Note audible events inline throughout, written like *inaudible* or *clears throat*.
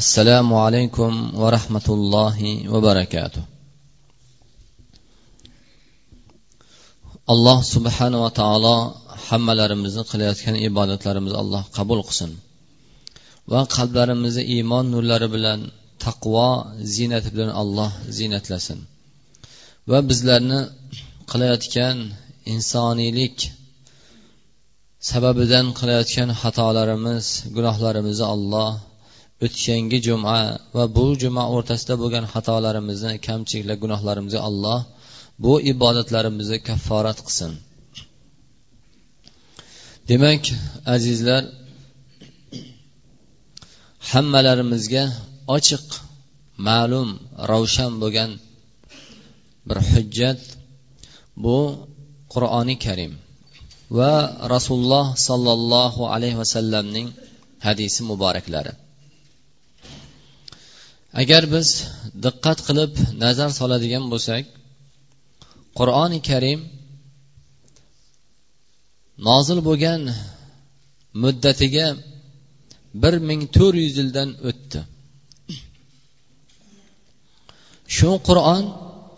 assalomu alaykum va rahmatullohi va barakatuh. Alloh subhanava taolo hammalarimizni qilayotgan ibodatlarimizni alloh qabul qilsin va qalblarimizni iymon nurlari bilan taqvo ziynati bilan alloh ziynatlasin va bizlarni qilayotgan insoniylik sababidan qilayotgan xatolarimiz gunohlarimizni alloh o'tgangi juma va bu juma o'rtasida bo'lgan xatolarimizni kamchiliklar gunohlarimizni alloh bu ibodatlarimizni kafforat qilsin. Demak azizlar hammalarimizga ochiq ma'lum ravshan bo'lgan bir hujjat bu qur'oni karim va rasululloh sollallohu alayhi vasallamning hadisi muboraklari agar biz diqqat qilib nazar soladigan bo'lsak qur'oni karim nozil bo'lgan muddatiga bir ming to'rt yuz yildan o'tdi. Shu qur'on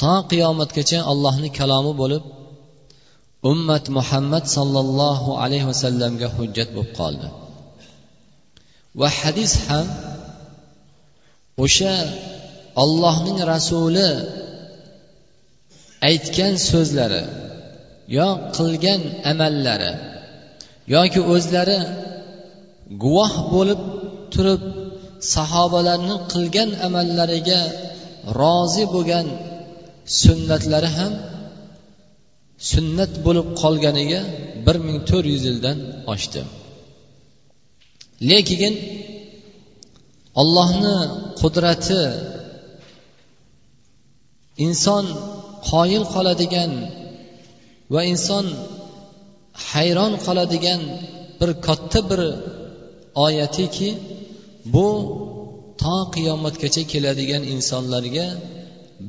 to qiyomatgacha allohni kalomi bo'lib ummat muhammad sollallohu alayhi vasallamga hujjat bo'lib qoldi. Va hadis ham o'sha ollohning rasuli aytgan so'zlari yo qilgan amallari yoki o'zlari guvoh bo'lib turib sahobalarni qilgan amallariga rozi bo'lgan sunnatlari ham sunnat bo'lib qolganiga bir ming to'rt yuz yildan oshdi. Lekin ollohni qudrati inson qoyil qoladigan va inson hayron qoladigan bir katta bir oyatiki bu to qiyomatgacha keladigan insonlarga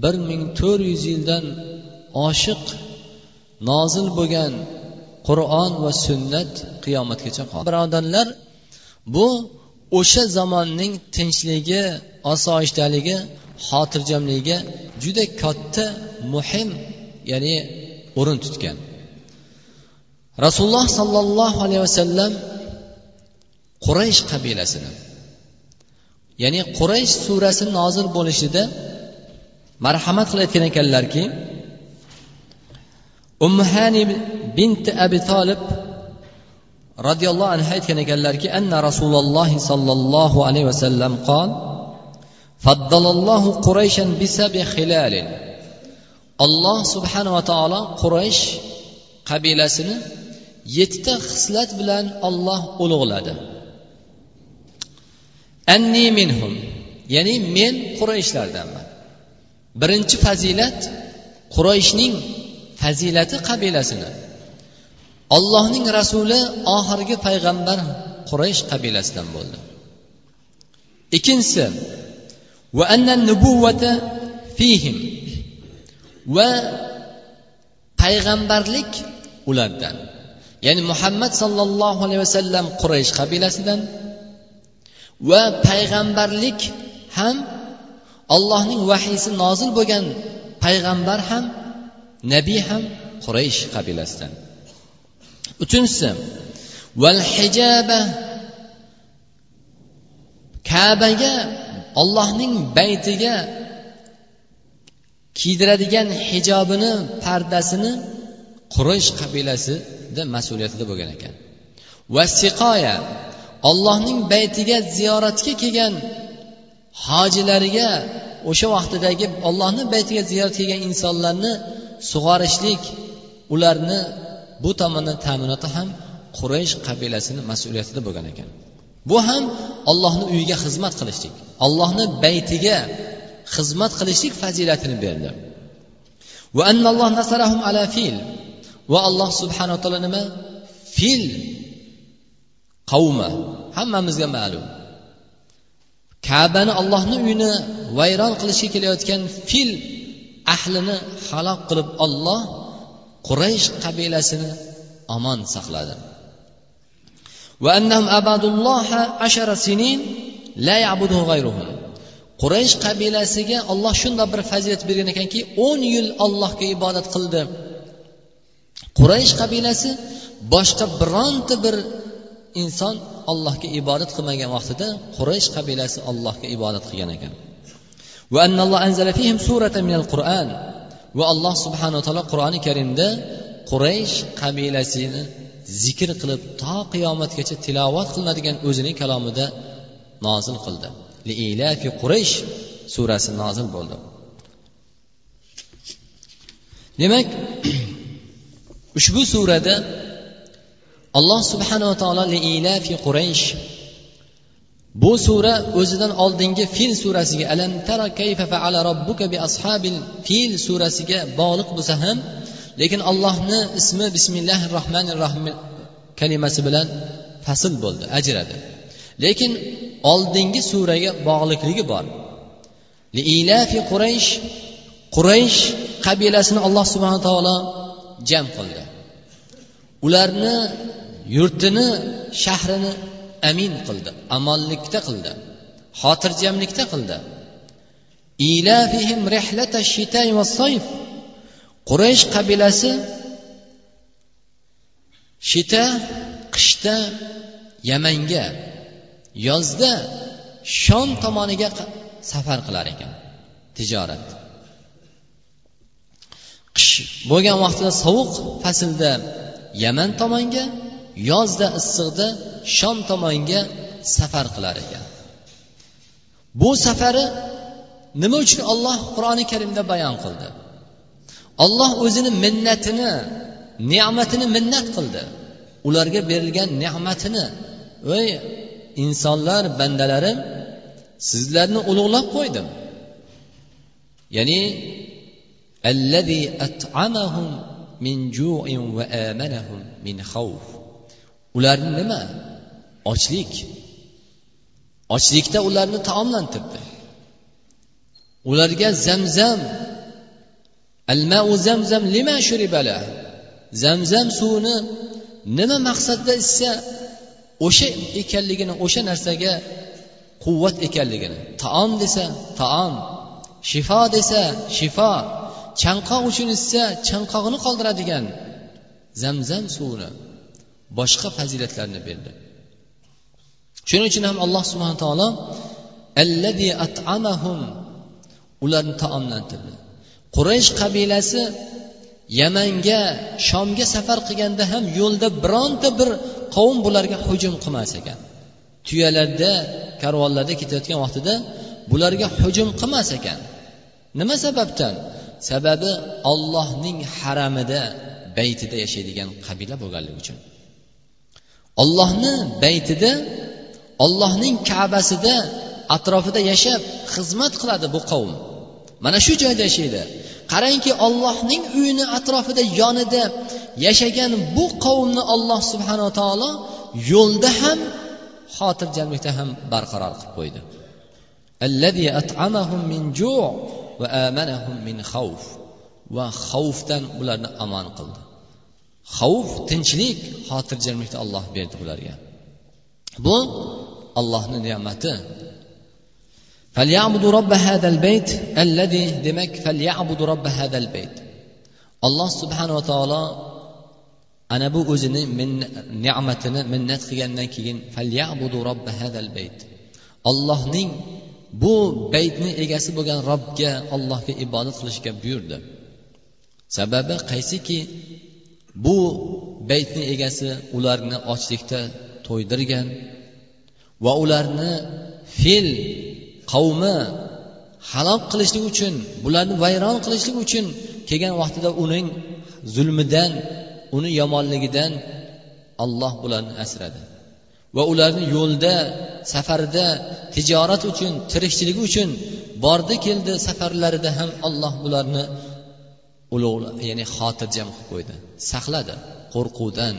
bir ming to'rt yuz yildan oshiq nozil bo'lgan qur'on va sunnat qiyomatgacha qoldi. Birodarlar bu o'sha zamonning tinchligi osoyishtaligi xotirjamligiga juda katta muhim ya'ni o'rin tutgan. Rasululloh sollallohu alayhi vasallam quraysh qabilasini ya'ni quraysh surasi nozil bo'lishida marhamat qilayotgan ekanlarki umhani bint abi tolib roziyallohu anhu aytgan ekanlarki anna rasululloh sollallohu alayhi vasallam qol faddalallohu qurayshan bisabi hilalin alloh subhanava taolo quraysh qabilasini yettita xislat bilan olloh ulug'ladi. Anni minhum ya'ni men qurayshlardanman. Birinchi fazilat qurayshning fazilati qabilasini ollohning rasuli oxirgi payg'ambar quraysh qabilasidan bo'ldi. Ikkinchisi va anna nubuvvata fihim va payg'ambarlik ulardan ya'ni muhammad sollallohu alayhi vasallam quraysh qabilasidan va payg'ambarlik ham allohning vahiysi nozil bo'lgan payg'ambar ham nabiy ham quraysh qabilasidan. Uchinchisi val hijaba kabaga ollohning baytiga kiydiradigan hijobini pardasini quraysh qabilasida mas'uliyatida bo'lgan ekan. Va siqoya ollohning baytiga ziyoratga kelgan hojilariga o'sha vaqtidagi ollohni baytiga ziyorat kelgan insonlarni sug'orishlik ularni bu tomondan ta'minoti ham quraysh qabilasini mas'uliyatida bo'lgan ekan. Bu ham ollohni uyiga xizmat qilishlik ollohni baytiga xizmat qilishlik fazilatini berdi. Va annalloh nasarahum ala fil. Va alloh subhanaa taolo nima? Fil qavmi hammamizga ma'lum. Kabani ollohni uyini vayron qilishga kelayotgan fil ahlini halok qilib olloh quraysh qabilasini omon saqladi. Va annahum abadulloha la quraysh qabilasiga olloh shundoq bir fazilat bergan ekanki o'n yil allohga ibodat qildi. Quraysh qabilasi boshqa bironta bir inson allohga ibodat qilmagan vaqtida quraysh qabilasi allohga ibodat qilgan ekan. Va alloh subhanaa taolo qur'oni karimda quraysh qabilasini zikr qilib to qiyomatgacha tilovat qilinadigan o'zining kalomida nozil qildi. Liilafi quraysh surasi nozil bo'ldi. Demak *clears throat* ushbu surada alloh subhanava taolo liilafi quraysh bu sura o'zidan oldingi fil surasiga alam tara kayfa faala robbuka bi ashabil fil surasiga bog'liq bo'lsa ham lekin allohni ismi bismillahi rohmanir rohim kalimasi bilan fasl bo'ldi ajradi. Lekin oldingi suraga bog'liqligi bor. Liilafi quraysh quraysh qabilasini alloh subhana taolo jam qildi. Ularni yurtini shahrini amin qildi amonlikda qildi xotirjamlikda qildi. Ilafihim rihlata shitay va soyf quraysh qabilasi shita qishda yamanga yozda shom tomoniga safar qilar ekan tijorat. Qish bo'lgan vaqtida sovuq faslda yaman tomonga yozda issiqda shom tomonga safar qilar ekan. Bu safari nima uchun olloh qur'oni karimda bayon qildi? Olloh o'zini minnatini ne'matini minnat qildi. Ularga berilgan ne'matini voy insonlar bandalarim sizlarni ulug'lab qo'ydim. Ya'ni allazi at'amahum min ju'in va amanahum min xavf ularni nima? Ochlik. Ochlikda ularni taomlantirdi. Ularga zamzam. Almau zamzam lima shuribala? Zamzam suvini nima maqsadda ichsa o'sha ekanligini o'sha narsaga quvvat ekanligini. Taom desa taom. Shifo desa shifo chanqoq uchun ichsa chanqog'ini qoldiradigan zamzam suvini. Boshqa fazilatlarni berdi. Shuning uchun ham alloh subhana taolo allazi at'amahum ularni taomlantirdi. Quraysh qabilasi yamanga shomga safar qilganda ham yo'lda bironta bir qavm bularga hujum qilmas ekan. Tuyalarda karvonlarda ketayotgan vaqtida bularga hujum qilmas ekan. Nima sababdan? Sababi ollohning haramida baytida yashaydigan qabila bo'lganligi uchun. Ollohni baytida ollohning kabasida atrofida yashab xizmat qiladi bu qavm. Mana shu joyda yashaydi. Qarangki ollohning uyini atrofida yonida yashagan bu qavmni olloh subhanava taolo yo'lda ham xotirjamlikda ham barqaror qilib qo'ydi. Va xavfdan ularni amon qildi. xavf tinchlik xotirjamlikni olloh berdi ularga bu allohni ne'mati. Demak alloh subhanava taolo ana bu o'zini ne'matini minnat qilgandan keyin ollohning bu baytni egasi bo'lgan robga ollohga ibodat qilishga buyurdi. Sababi qaysiki? Bu baytni egasi ularni ochlikda to'ydirgan va ularni fil qavmi halok qilishlik uchun bularni vayron qilishlik uchun kelgan vaqtida uning zulmidan uni yomonligidan alloh bularni asradi. Va ularni yo'lda safarda tijorat uchun tirikchiligi uchun bordi keldi safarlarida ham alloh bularni ulug' ya'ni xotirjam qilib qo'ydi. Saqladi qo'rquvdan.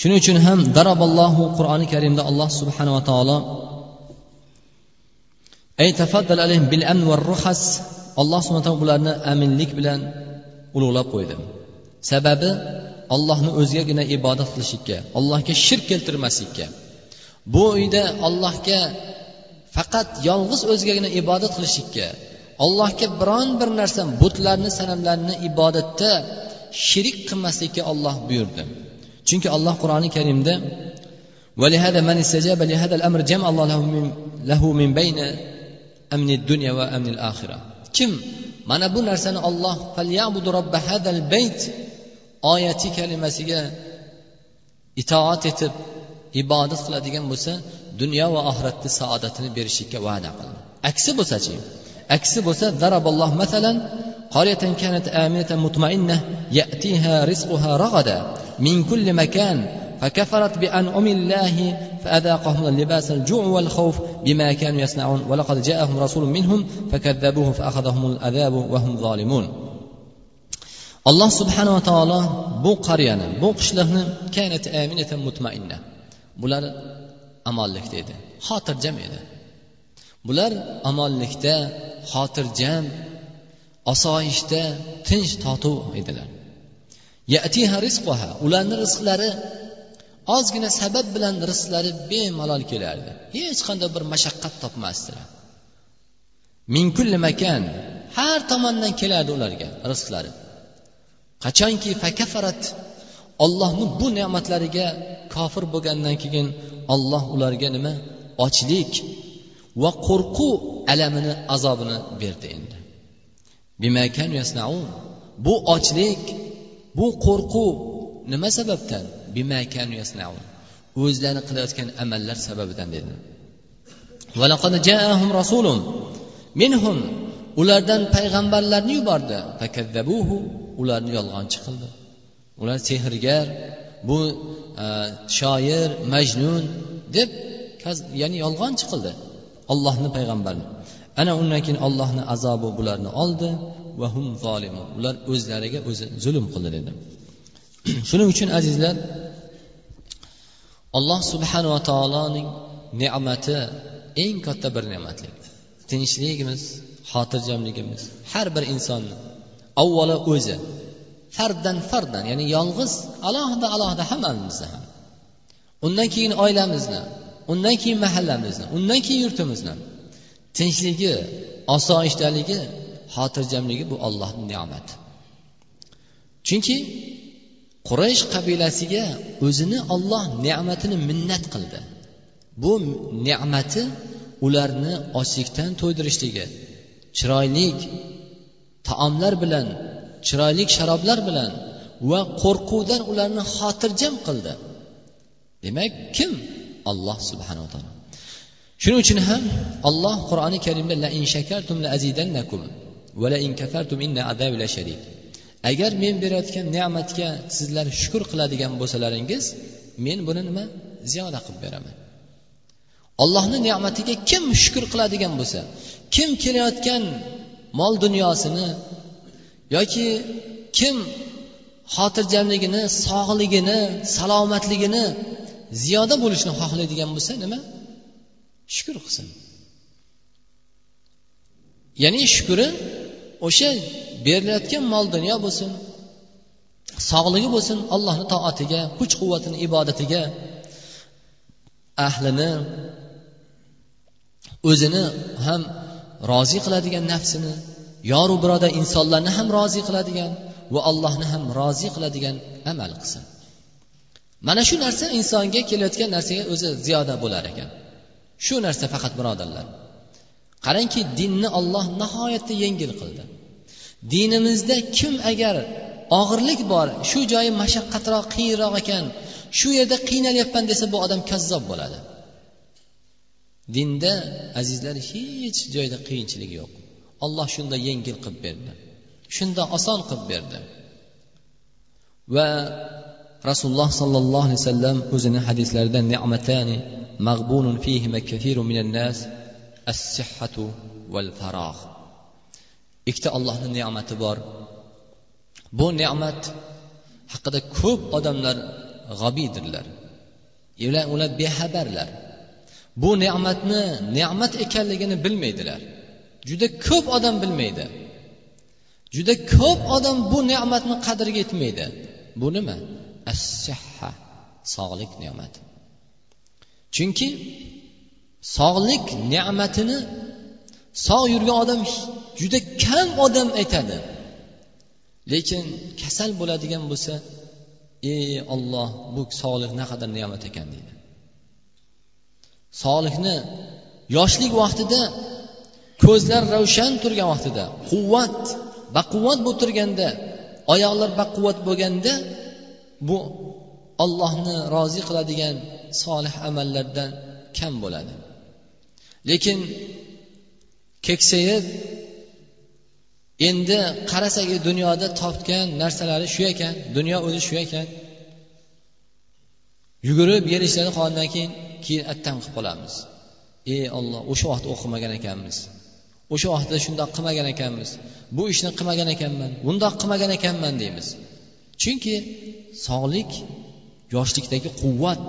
Shuning uchun ham daraballohu qur'oni karimda alloh subhanava taolo ay tafaddal alayhim bil amn va ruhas alloh subhana taolo ularni aminlik bilan ulug'lab qo'ydi. Sababi ollohni o'zigagina ibodat qilishlikka allohga shirk keltirmaslikka. Bu uyda allohga faqat yolg'iz o'zigagina ibodat qilishlikka allohga biron bir narsa butlarni sanamlarni ibodatda shirik qilmaslikka olloh buyurdi chunki alloh qur'oni karimda ولهذا من استجاب لهذا الأمر جمع الله له من, له من بين أمن الدنيا وأمن الآخرة kim mana bu narsani olloh bayt oyati kalimasiga itoat etib ibodat qiladigan bo'lsa dunyo va oxiratni saodatini berishlikka va'da qildi aksi bo'lsachi aksi bo'lsa daraballoh masalan قرية كانت آمنة مطمئنة يأتيها رزقها رغدا من كل مكان فكفرت بأنعم الله فأذاقهم اللباس الجوع والخوف بما كانوا يصنعون ولقد جاءهم رسول منهم فكذبوه فأخذهم العذاب وهم ظالمون alloh subhanava taolo bu qaryani bu qishloqni kanat aminatan mutmainna bular amonlikda edi xotirjam edi Bular amonlikda xotirjam osoyishta tinch totuv edilar. Ularni rizqlari ozgina sabab bilan rizqlari bemalol kelardi. Hech qanday bir mashaqqat topmasdilar. Minkulli makan har tomondan kelardi ularga rizqlari. Qachonki fakafarat ollohni bu ne'matlariga kofir bo'lgandan keyin olloh ularga nima? Ochlik va qo'rquv alamini azobini berdi endi. Bu ochlik bu qo'rquv nima sababdan? O'zlari qilayotgan amallar sababidan dedi. Minhum. Ulardan payg'ambarlarni yubordi. Ularni yolg'onchi qildi ular sehrgar bu e, shoir majnun deb ya'ni yolg'onchi qildi ollohni payg'ambarini ana undan keyin ollohni azobi bularni oldi va hum zolimun. Ular o'zlariga o'zi zulm qildi dedi. *clears throat* Shuning uchun azizlar alloh subhanava taoloning ne'mati eng katta bir ne'matlik tinchligimiz xotirjamligimiz har bir insonni avvalo o'zi farddan fardan ya'ni yolg'iz alohida alohida hammamizni ham. Undan keyin oilamizni undan keyin mahallamizni undan keyin yurtimizni tinchligi osoyishtaligi xotirjamligi bu ollohni ne'mati. Chunki quraysh qabilasiga o'zini olloh ne'matini minnat qildi. Bu ne'mati ularni ochlikdan to'ydirishligi chiroylik taomlar bilan chiroyli sharoblar bilan va qo'rquvdan ularni xotirjam qildi. Demak kim alloh subhanava taolo shuning uchun ham alloh qur'oni karimda la in shakartum la azidannakum va la in kafartum inna azabi lashadid agar men berayotgan ne'matga sizlar shukur qiladigan bo'lsalaringiz men buni nima? Ziyoda qilib beraman. Allohni ne'matiga kim shukur qiladigan bo'lsa kim kelayotgan mol dunyosini yoki kim xotirjamligini sog'ligini salomatligini ziyoda bo'lishni xohlaydigan bo'lsa nima? Shukur qilsin. Ya'ni shukuri o'sha berilayotgan mol dunyo bo'lsin sog'ligi bo'lsin allohni toatiga kuch quvvatini ibodatiga ahlini o'zini ham rozi qiladigan nafsini yoru birodar insonlarni ham rozi qiladigan va allohni ham rozi qiladigan amal qilsin. Mana shu narsa insonga kelayotgan narsaga o'zi ziyoda bo'lar ekan. Shu narsa faqat birodarlar. Qarangki dinni olloh nihoyatda yengil qildi. Dinimizda kim agar og'irlik bor shu joyi mashaqqatroq qiyinroq ekan shu yerda qiynalyapman desa bu odam kazzob bo'ladi. Dinda azizlar hech joyda qiyinchilik yo'q. Olloh shunda yengil qilib berdi. Shunda oson qilib berdi. Va rasululloh sollallohu alayhi vasallam o'zini hadislarida ne'matani mag'bunun fihima kathirun minan nas as-sihhatu val farog ikkita ollohni ne'mati bor. Bu ne'mat haqida ko'p odamlar g'obiydirlar ular bexabarlar. Bu ne'matni ne'mat ekanligini bilmaydilar. Juda ko'p odam bilmaydi. Juda ko'p odam bu ne'matni qadriga yetmaydi. Bu nima? Assihha sog'lik ne'mati chunki sog'lik ne'matini sog' yurgan odam juda kam odam aytadi. Lekin kasal bo'ladigan bo'lsa ey olloh bu sog'lik naqadar ne'mat ekan? deydi. Sog'likni yoshlik vaqtida ko'zlar ravshan turgan vaqtida quvvat baquvvat bo'lib turganda oyoqlar baquvvat bo'lganda bu ollohni rozi qiladigan solih amallardan kam bo'ladi. Lekin keksayib endi qarasak dunyoda topgan narsalari shu ekan dunyo o'zi shu ekan. Yugurib yer ishlari qolgandan keyin keyin attam qilib qolamiz. Ey olloh o'sha vaqtda o'qimagan ekanmiz. O'sha vaqtda shundoq qilmagan ekanmiz. Bu ishni qilmagan ekanman bundoq qilmagan ekanman deymiz. Chunki sog'lik yoshlikdagi quvvat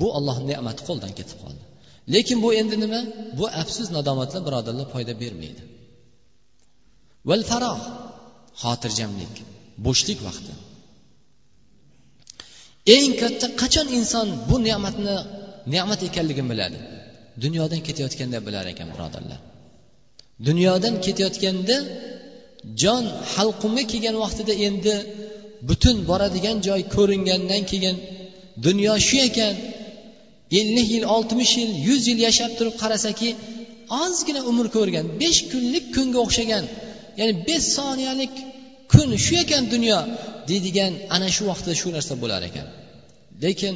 bu allohni ne'mati qo'ldan ketib qoldi. Lekin bu endi nima? Bu afsus nadomatlar birodarlar foyda bermaydi. Val faroh xotirjamlik bo'shlik vaqti. Eng katta qachon inson bu ne'matni ne'mat ekanligini biladi? Dunyodan ketayotganda bilar ekan birodarlar. Dunyodan ketayotganda jon halqumga kelgan vaqtida endi butun boradigan joy ko'ringandan keyin dunyo shu ekan. Ellik yil oltmish yil yuz yil yashab turib qarasaki ozgina umr ko'rgan besh kunlik kunga o'xshagan ya'ni besh soniyalik kun shu ekan dunyo deydigan ana shu vaqtda shu narsa bo'lar ekan. Lekin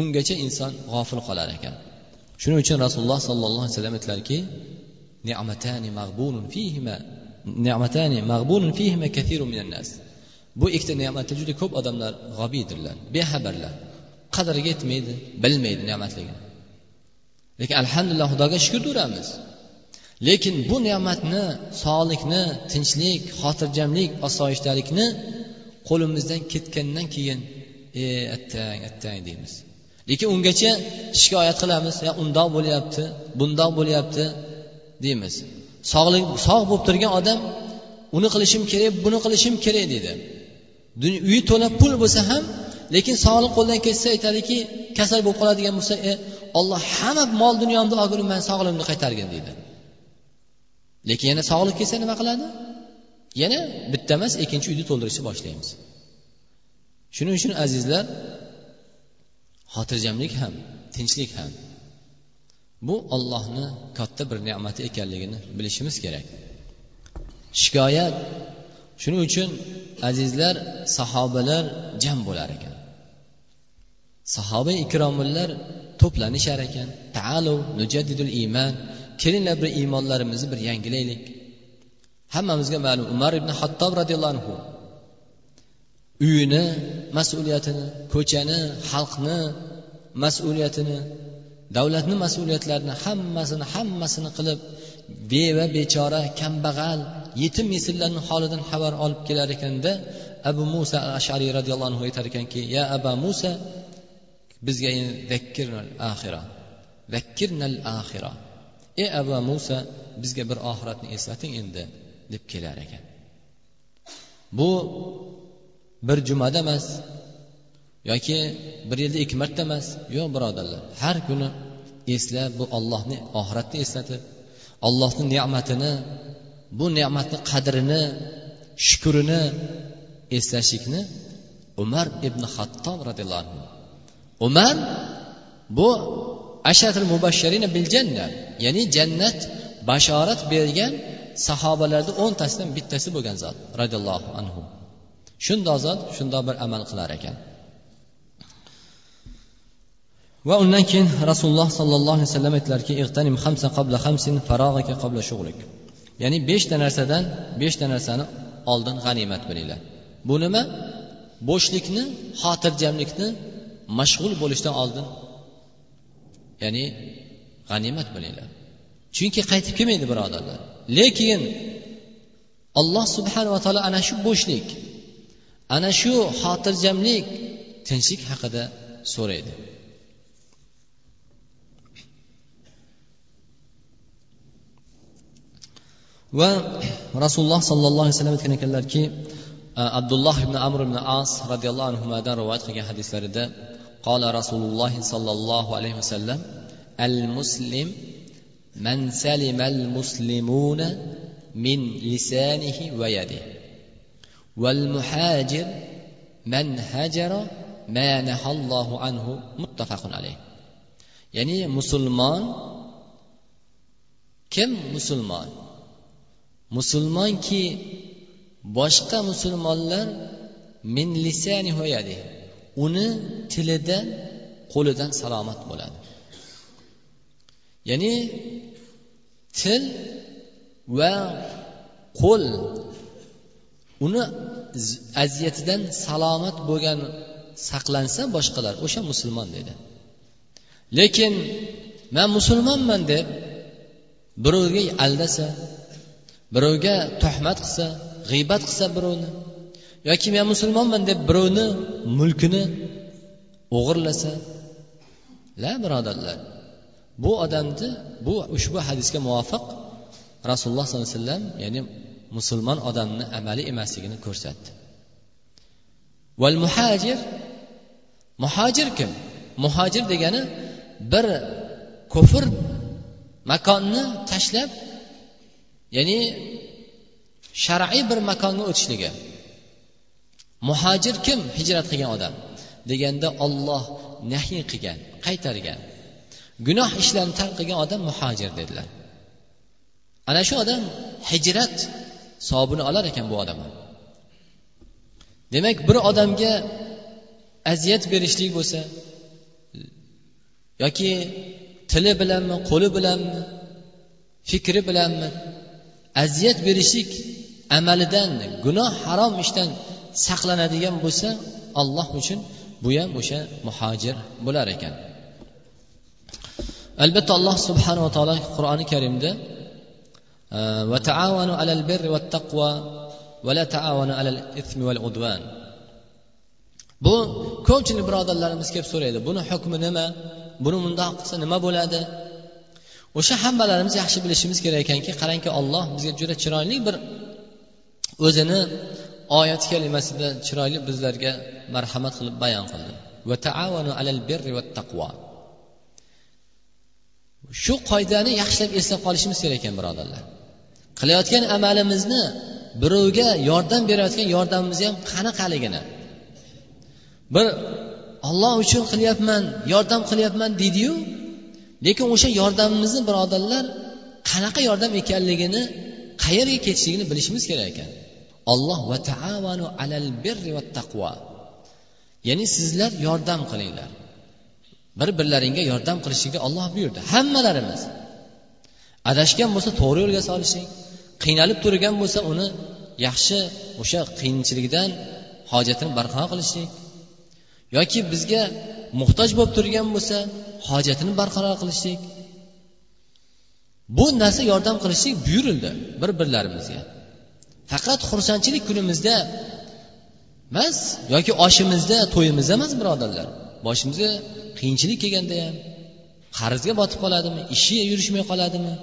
ungacha inson g'ofil qolar ekan. Shuning uchun rasululloh sollallohu alayhi vasallam aytdilarki ni'matani mag'bunun fihima ni'matani mag'bunun fihima kathirun minan nas. Bu ikkita ne'matda juda ko'p odamlar g'obiydirlar bexabarlar. Qadriga yetmaydi bilmaydi ne'matligini lekin alhamdulillah xudoga shukur uramiz lekin bu ne'matni sog'likni tinchlik xotirjamlik osoyishtalikni qo'limizdan ketgandan keyin e attang attang deymiz. Lekin ungacha shikoyat qilamiz ya undoq bo'lyapti bundoq bo'lyapti deymiz. Sog'lik sog' bo'lib turgan odam uni qilishim kerak buni qilishim kerak deydi. Uyi to'la pul bo'lsa ham lekin sog'liq qo'ldan ketsa aytadiki kasal bo'lib qoladigan bo'lsa e olloh hamma mol dunyomni olgin man sog'lig'imni qaytargin deydi. Lekin yana sog'liq kelsa nima qiladi? Yana bitta emas ikkinchi uyni to'ldirishni boshlaymiz. Shuning uchun azizlar xotirjamlik ham tinchlik ham bu ollohni katta bir ne'mati ekanligini bilishimiz kerak. Shikoyat shuning uchun azizlar sahobalar jam bo'lar ekan. Sahoba ikromillar to'planishar ekan. Taalu nujadidul iymon kelinglar bir iymonlarimizni bir yangilaylik. Hammamizga ma'lum umar ibn hattob roziyallohu anhu uyini mas'uliyatini ko'chani xalqni mas'uliyatini davlatni mas'uliyatlarini hammasini hammasini qilib beva bechora kambag'al yetim yesirlarni holidan xabar olib kelar ekanda abu musa ashariy roziyallohu anhu aytar ekanki ya aba musa bizga zakkirnal axira zakkirnal axira ey abu musa bizga bir oxiratni eslating endi deb kelar ekan. Bu bir jumada emas yoki bir yilda ikki marta emas. Yo'q birodarlar har kuni eslab bu ollohni oxiratni eslatib ollohni ne'matini bu ne'matni qadrini shukrini eslashlikni umar ibn hattob roziyallohu anhu. Umar bu ashatil mubashsharina bil janna ya'ni jannat bashorat bergan sahobalarni o'ntasidan bittasi bo'lgan zot roziyallohu anhu. Shundoq zot shundoq bir amal qilar ekan. Va undan keyin rasululloh sollallohu alayhi vasallam aytdilarki ya'ni beshta narsadan beshta narsani oldin g'animat bilinglar. Bu nima? Bo'shlikni xotirjamlikni mashg'ul bo'lishdan oldin ya'ni g'animat bilinglar. Chunki qaytib kelmaydi birodarlar. Lekin alloh subhanava taolo ana shu bo'shlik ana shu xotirjamlik tinchlik haqida so'raydi. va rasululloh sollallohu alayhi vasallam aytgan ekanlarki abdulloh ibn amr ibn as roziyallohu anhudan rivoyat qilgan hadislarida قال رسول الله صلى الله عليه وسلم المسلم من سلم المسلمون من لسانه ويده والمهاجر من هجر ما نهى الله عنه متفق عليه ya'ni musulmon kim musulmon musulmonki boshqa musulmonlar min lisani uni tilidan qo'lidan salomat bo'ladi. Ya'ni til va qo'l uni aziyatidan salomat bo'lgan saqlansa boshqalar o'sha musulmon dedi. Lekin man musulmonman deb birovga aldasa birovga tuhmat qilsa g'iybat qilsa birovni yoki men musulmonman deb birovni mulkini o'g'irlasa la birodarlar bu odamni bu ushbu hadisga muvofiq rasululloh sollallohu alayhi vasallam ya'ni musulmon odamni amali emasligini ko'rsatdi. Val muhajir muhojir kim? Muhojir degani bir kufr makonni tashlab ya'ni shar'iy bir makonga o'tishligi. Muhojir kim hijrat qilgan odam? Deganda olloh nahiy qilgan qaytargan. Gunoh ishlarni tark qilgan odam muhojir dedilar. Ana shu odam hijrat savobini olar ekan bu odam demak bir odamga aziyat berishlik bo'lsa yoki tili bilanmi qo'li bilanmi fikri bilanmi aziyat berishlik amalidan gunoh harom ishdan saqlanadigan bo'lsa alloh uchun bu ham o'sha muhojir bo'lar ekan. Albatta alloh subhanava taolo qur'oni karimda va taavanu alal birri va taqvo va la taavanu alal ismi val udvan bu ko'pchilik birodarlarimiz kelib so'raydi buni hukmi nima? Buni mundoq qilsa nima bo'ladi? O'sha hammalarimiz yaxshi bilishimiz kerak ekanki qarangki olloh bizga juda chiroyli bir o'zini oyat kalimasida chiroyli bizlarga marhamat qilib bayon qildi. Va taavanu alal birri va taqvo shu qoidani yaxshilab eslab qolishimiz kerak ekan birodarlar. Qilayotgan amalimizni birovga yordam berayotgan yordamimizni ham qanaqaligini. Bir olloh uchun qilyapman yordam qilyapman deydiyu lekin o'sha yordamimizni birodarlar qanaqa yordam ekanligini qayerga ketishligini bilishimiz kerak ekan. Olloh va taavanu alal birri va taqvo ya'ni sizlar yordam qilinglar. Bir birlaringga yordam qilishlikka olloh buyurdi. Hammalarimiz. Adashgan bo'lsa to'g'ri yo'lga solishing. Qiynalib turgan bo'lsa uni yaxshi o'sha qiyinchilikdan hojatini barqaror qilishlik yoki bizga muhtoj bo'lib turgan bo'lsa hojatini barqaror qilishlik. Bu narsa yordam qilishlik buyurildi bir birlarimizga faqat xursandchilik kunimizda emas yoki oshimizda to'yimizda emas birodarlar. Boshimizga qiyinchilik kelganda ham qarzga botib qoladimi ishi yurishmay qoladimi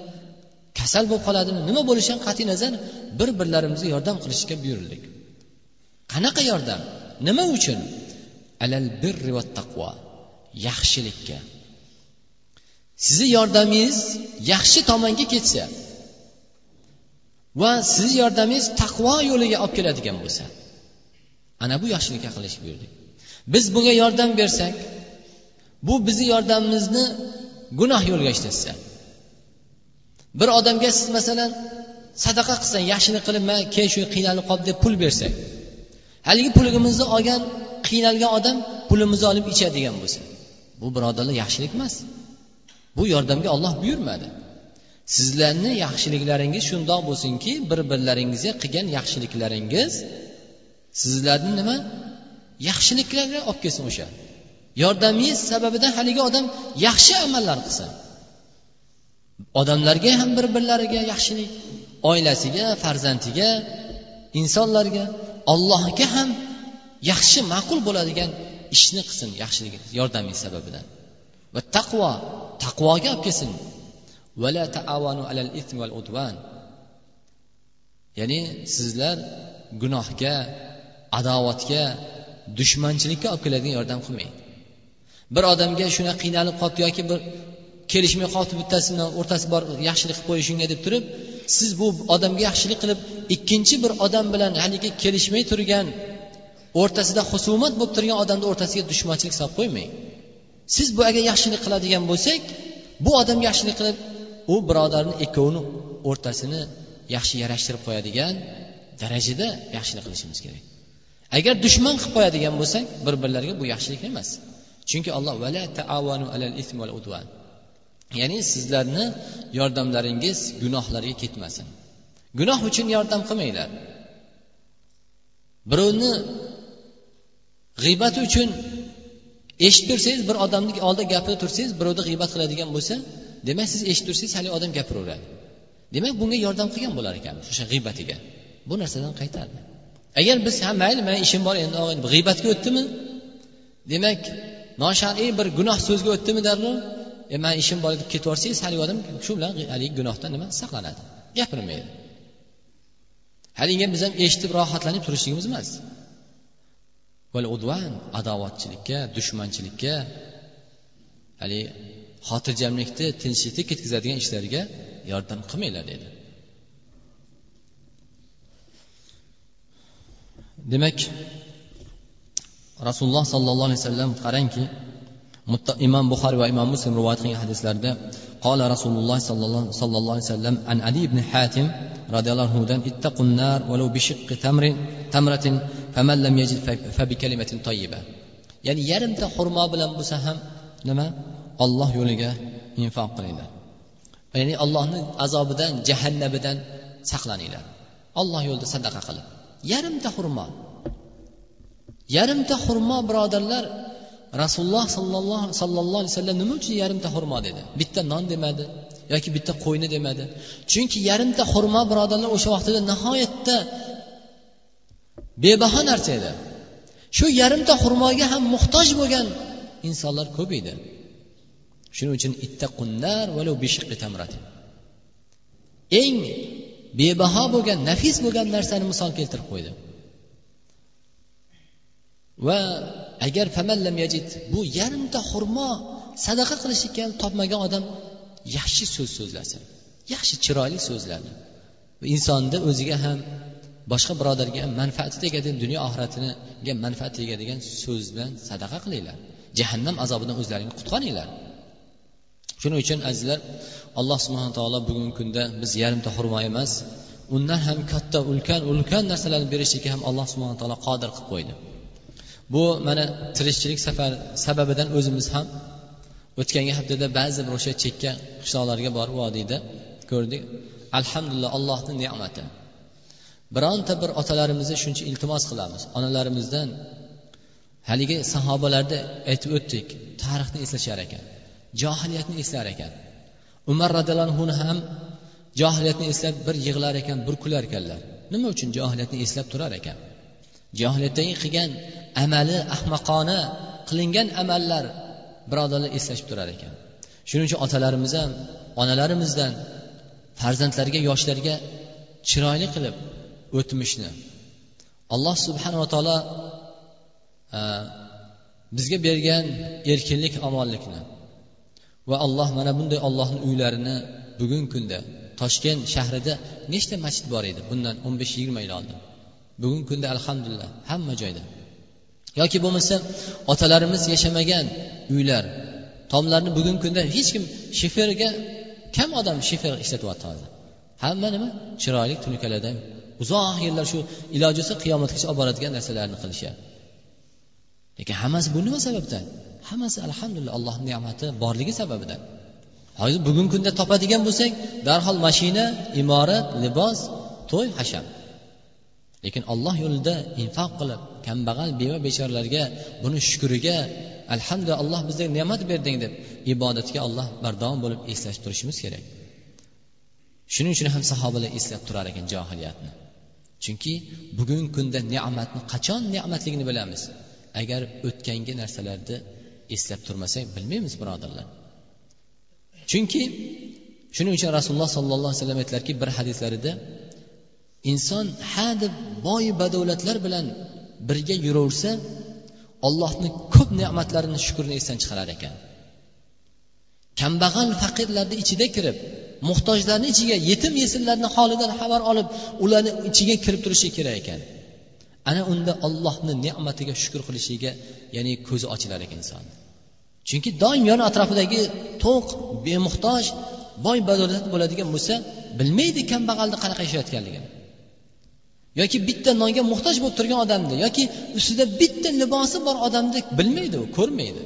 kasal bo'lib qoladimi nima bo'lishidan qat'iy nazar bir birlarimizga yordam qilishga buyurildik. Qanaqa yordam? Nima uchun? Alal birri va taqvo yaxshilikka. Sizni yordamingiz yaxshi tomonga ketsa va sizni yordamingiz taqvo yo'liga olib keladigan bo'lsa. Ana bu yaxshilikka qilish buyurdik biz bunga yordam bersak bu bizni yordamimizni gunoh yo'lga ishlatsa. Bir odamga siz masalan sadaqa qilsang yaxshilik qilib man keyin shu qiynalib qoldi deb pul bersak haligi pulimizni olgan qiynalgan odam pulimizni olib ichadigan bo'lsa bu birodarlar yaxshilik emas. Bu yordamga olloh buyurmadi. Sizlarni yaxshiliklaringiz shundoq bo'lsinki bir birlaringizga qilgan yaxshiliklaringiz sizlarni nima? Yaxshiliklarga olib kelsin o'sha. Yordamingiz sababidan haligi odam yaxshi amallar qilsa odamlarga ham bir birlariga yaxshilik oilasiga farzandiga insonlarga allohga ham yaxshi ma'qul bo'ladigan ishni qilsin yaxshilik yordami sababidan. Va taqvo taqvoga olib kelsin. Vala taavanu alal ismi val udvan ya'ni sizlar gunohga adovatga dushmanchilikka olib keladigan yordam qilmang. Bir odamga shunaqa qiynalib qolibdi yoki bir kelishmay qolibdi bittasini o'rtasi bor yaxshilik qilib qo'yishinga deb turib siz bu odamga yaxshilik qilib ikkinchi bir odam bilan haligi kelishmay turgan o'rtasida husumat bo'lib turgan odamni o'rtasiga dushmanchilik solib qo'ymang. Siz bu agar yaxshilik qiladigan bo'lsak bu odam yaxshilik qilib u birodarni ikkovini o'rtasini yaxshi yarashtirib qo'yadigan darajada yaxshilik qilishimiz kerak. Agar dushman qilib qo'yadigan bo'lsak bir birlariga bu yaxshilik emas. Chunki alloh vala taavanu alal ism val udvan ya'ni sizlarni yordamlaringiz gunohlarga ketmasin. Gunoh uchun yordam qilmanglar. Birovni g'iybat uchun eshitib tursangiz bir odamni oldida gapirib tursangiz birovni g'iybat qiladigan bo'lsa demak siz eshitib tursangiz haligi odam gapiraveradi. Demak bunga yordam qilgan bo'lar ekanmiz o'sha g'iybatiga bu narsadan qaytardi. Agar biz ha mayli mani ishim bor endi g'iybatga o'tdimi? Demak noshar'iy bir gunoh so'zga o'tdimi darrov? E mani ishim bor deb ketib haligi odam shu bilan haligi gunohdan nima saqlanadi? Gapirmaydi. Haligi biz ham eshitib rohatlanib turishligimiz emas. Udvan adovatchilikka dushmanchilikka haligi xotirjamlikni tinchlikni ketkazadigan ishlarga yordam qilmanglar dedi. Demak rasululloh sollallohu alayhi vasallam qarangki imom buxoriy va imom muslim rivoyat qilgan hadislarda qola rasululloh sollallohu alayhi vasallam an ali ibn hatim roziyallohu anhudan ittaqun nar walau bi shiqqi tamrin tamratin faman lam yajid fa bi kalimatin tayyiba. Ya'ni yarimta xurmo bilan bo'lsa ham nima? Olloh yo'liga infoq qilinglar. Ya'ni allohni azobidan jahannamidan saqlaninglar. Olloh yo'lida sadaqa qilib. Yarimta xurmo. Yarimta xurmo birodarlar rasululloh sollallohu sollallohu alayhi vasallam nima uchun yarimta xurmo dedi? Bitta non demadi yoki bitta qo'yni demadi? Chunki yarimta xurmo birodarlar o'sha vaqtida nihoyatda bebaho narsa edi. Shu yarimta xurmoga ham muhtoj bo'lgan insonlar ko'p edi. Shuning uchun eng bebaho bo'lgan nafis bo'lgan narsani misol keltirib qo'ydi. Va agar famallam yajid bu yarimta xurmo sadaqa qilishlikka topmagan odam yaxshi so'z so'zlasin yaxshi chiroyli so'zlarni. Insonni o'ziga ham boshqa birodarga ham manfaati tegadigan dunyo oxiratiniga manfaat tegadigan so'z bilan sadaqa qilinglar. Jahannam azobidan o'zlaringni qutqaringlar shuning uchun azizlar alloh subhana taolo bugungi kunda biz yarimta xurmo emas undan ham katta ulkan ulkan narsalarni berishlikka ham alloh subhana taolo qodir qilib qo'ydi. Bu mana tirikchilik safar sababidan o'zimiz ham o'tgangi haftada ba'zi bir o'sha chekka qishloqlarga borib vodiyda ko'rdik. Alhamdulillah allohni ne'mati. Bironta bir otalarimizni shuncha iltimos qilamiz. Onalarimizdan haligi sahobalarni aytib o'tdik tarixni eslashar ekan johiliyatni eslar ekan. Umar roziyallohu anhuni ham johiliyatni eslab bir yig'lar ekan bir kular ekanlar. Nima uchun johiliyatni eslab turar ekan? Johiliyatdagi qilgan amali ahmoqona qilingan amallar birodarlar eslashib turar ekan. Shuning uchun otalarimiz ham onalarimizdan farzandlarga yoshlarga chiroyli qilib o'tmishni. Alloh subhanava taolo e, bizga bergan erkinlik omonlikni va alloh mana bunday ollohni uylarini bugungi kunda toshkent shahrida nechta masjid bor edi? Bundan o'n besh yigirma yil oldin. Bugungi kunda alhamdulillah hamma joyda. Yoki bo'lmasa otalarimiz yashamagan uylar tomlarni bugungi kunda hech kim shiferga kam odam shifer ishlatyapti. Hozir hamma nima? Chiroyli tunukalardan uzoq yillar shu iloji bo'lsa qiyomatgacha olib boradigan narsalarni qilishyapti. Lekin hammasi bu nima sababdan hammasi alhamdulillah allohni ne'mati borligi sababidan hozir bugungi kunda topadigan bo'lsak darhol mashina imorat libos to'y hasham lekin olloh yo'lida infoq qilib kambag'al beva bechoralarga buni shukriga alhamdulillah alloh bizga ne'mat berding deb ibodatga alloh bardavom bo'lib eslashib turishimiz kerak. Shuning uchun ham sahobalar eslab turar ekan johiliyatni. Chunki bugungi kunda ne'matni qachon ne'matligini bilamiz. Agar o'tgangi narsalarni eslab turmasak bilmaymiz birodarlar. Chunki shuning uchun rasululloh sollallohu alayhi vasallam aytdilarki bir hadislarida inson ha deb boy badavlatlar bilan birga yuraversa ollohni ko'p ne'matlarini shukurni esdan chiqarar ekan. Kambag'al faqirlarni ichida kirib muhtojlarni ichiga yetim yesimlarni holidan xabar olib ularni ichiga kirib turishi kerak ekan. Ana unda ollohni ne'matiga shukur qilishiga ya'ni ko'zi ochilar ekan inson. Chunki doim yon atrofidagi to'q bemuhtoj boy badavlat bo'ladigan bo'lsa bilmaydi kambag'alni qanaqa yashayotganligini yoki bitta nonga muhtoj bo'lib turgan odamni yoki ustida bitta libosi bor odamni bilmaydi u ko'rmaydi.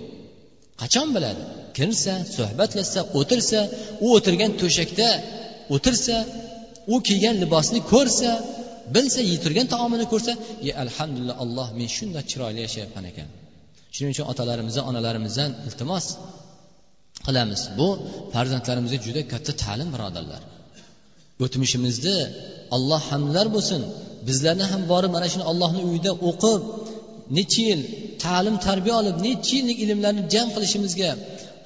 Qachon biladi? Kirsa suhbatlashsa o'tirsa u o'tirgan to'shakda o'tirsa u kiygan libosni ko'rsa bilsa yetirgan taomini ko'rsa e alhamdulillah alloh men shunday chiroyli yashayapman ekan. Shuning uchun otalarimizdan onalarimizdan iltimos qilamiz. Bu farzandlarimizga juda katta ta'lim birodarlar. O'tmishimizni alloh hamdlar bo'lsin. Bizlarni ham borib mana shuni allohni uyida o'qib necha yil ta'lim tarbiya olib necha yillik ilmlarni jam qilishimizga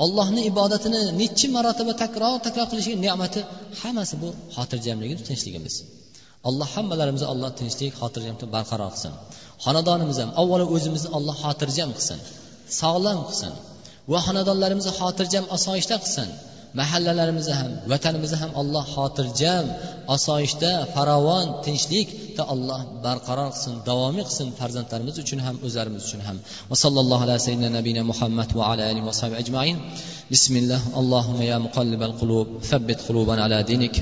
allohni ibodatini nechi marotaba takror takror qilishiga ne'mati hammasi bu xotirjamligimiz tinchligimiz. Alloh hammalarimizni alloh tinchlik xotirjamlikda barqaror qilsin. Xonadonimiz ham avvalo o'zimizni alloh xotirjam qilsin sog'lom qilsin va xonadonlarimizni xotirjam osoyishta qilsin. Mahallalarimizni ham vatanimizni ham alloh xotirjam osoyishta farovon tinchlikda alloh barqaror qilsin davomiy qilsin farzandlarimiz uchun ham o'zlarimiz uchun ham. Va sallallohu alayhi sayyidina nabiyina muhammad va ala alihi va ajmain. Bismillah. Allohumma ya muqallibal qulub thabbit qulubana ala dinik.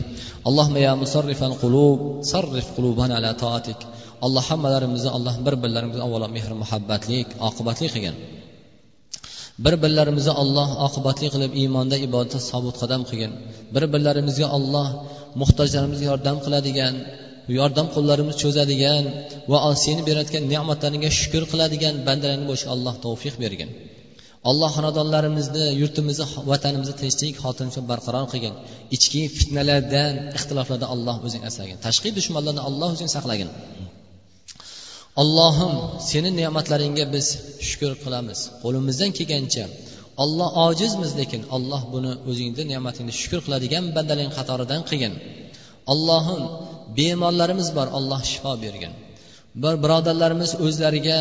Allohumma ya musarrifal qulub sarrif qulubana ala taatik. Alloh hammalarimizni alloh bir birlarimizni avvalo mehr muhabbatlik oqibatli qilgin. Bir birlarimizni olloh oqibatli qilib iymonda ibodatda sobit qadam qilgin. Bir birlarimizga olloh muhtojlarimizga yordam qiladigan yordam qo'llarimizni cho'zadigan va seni berayotgan ne'matlaringga shukur qiladigan bandalarni bo'lishga alloh tavfiq bergin. Alloh xonadonlarimizni yurtimizni vatanimizni tinchlik xotirjamlik barqaror qilgin. Ichki fitnalardan ixtiloflardan alloh o'zing asragin. Tashqi dushmanlardan alloh o'zing saqlagin. Allohim seni ne'matlaringga biz shukur qilamiz. Qo'limizdan kelgancha. Olloh ojizmiz lekin olloh buni o'zingni ne'matingni shukur qiladigan bandalarning qatoridan qilgin. Allohim bemorlarimiz bor alloh shifo bergin. Bir birodarlarimiz o'zlariga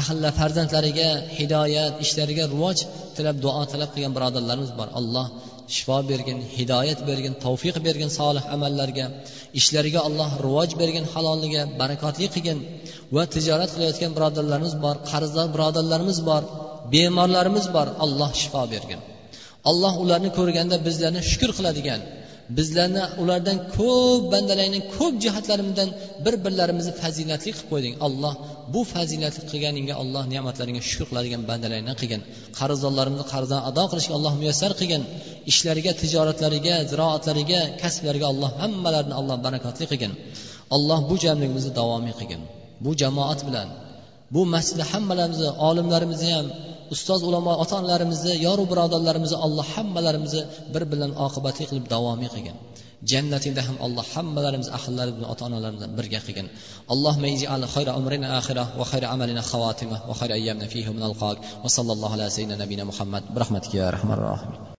ahli farzandlariga hidoyat ishlariga rivoj tilab duo tilab qilgan birodarlarimiz bor. Alloh shifo bergin hidoyat bergin tavfiq bergin solih amallarga ishlariga alloh rivoj bergin halolliga barakotli qilgin va tijorat qilayotgan birodarlarimiz bor qarzdor birodarlarimiz bor bemorlarimiz bor alloh shifo bergin. Alloh ularni ko'rganda bizlarni shukur qiladigan bizlarni ulardan ko'p bandalarning ko'p jihatlarimizdan bir birlarimizni fazilatli qilib qo'yding. Alloh bu fazilatli qilganingga alloh ne'matlaringga shukur qiladigan bandalaringdan qilgin. Qarzdorlarimizni qarzdan ado qilishga alloh muyassar qilgin. Ishlariga tijoratlariga ziroatlariga kasblariga alloh hammalarini alloh barakotli qilgin. Alloh bu jamligimizni davomiy qilgin. Bu jamoat bilan bu masjidda hammalarimizni olimlarimizni ham ustoz ulamo ota onalarimizni yoru birodarlarimizni alloh hammalarimizni bir bilan oqibatli qilib davomiy qilgin jannatingda ham alloh hammalarimiz ahillarimiz bilan ota onalarimiz bilan birga qilgin alloh ij'al khayra umrina akhirah va khayra amalina xawatimah va khayra ayyamina fihi min alqaq va sallallohu ala sayyidina nabiyina muhammad. Bi rahmatika ya rahmanir rohim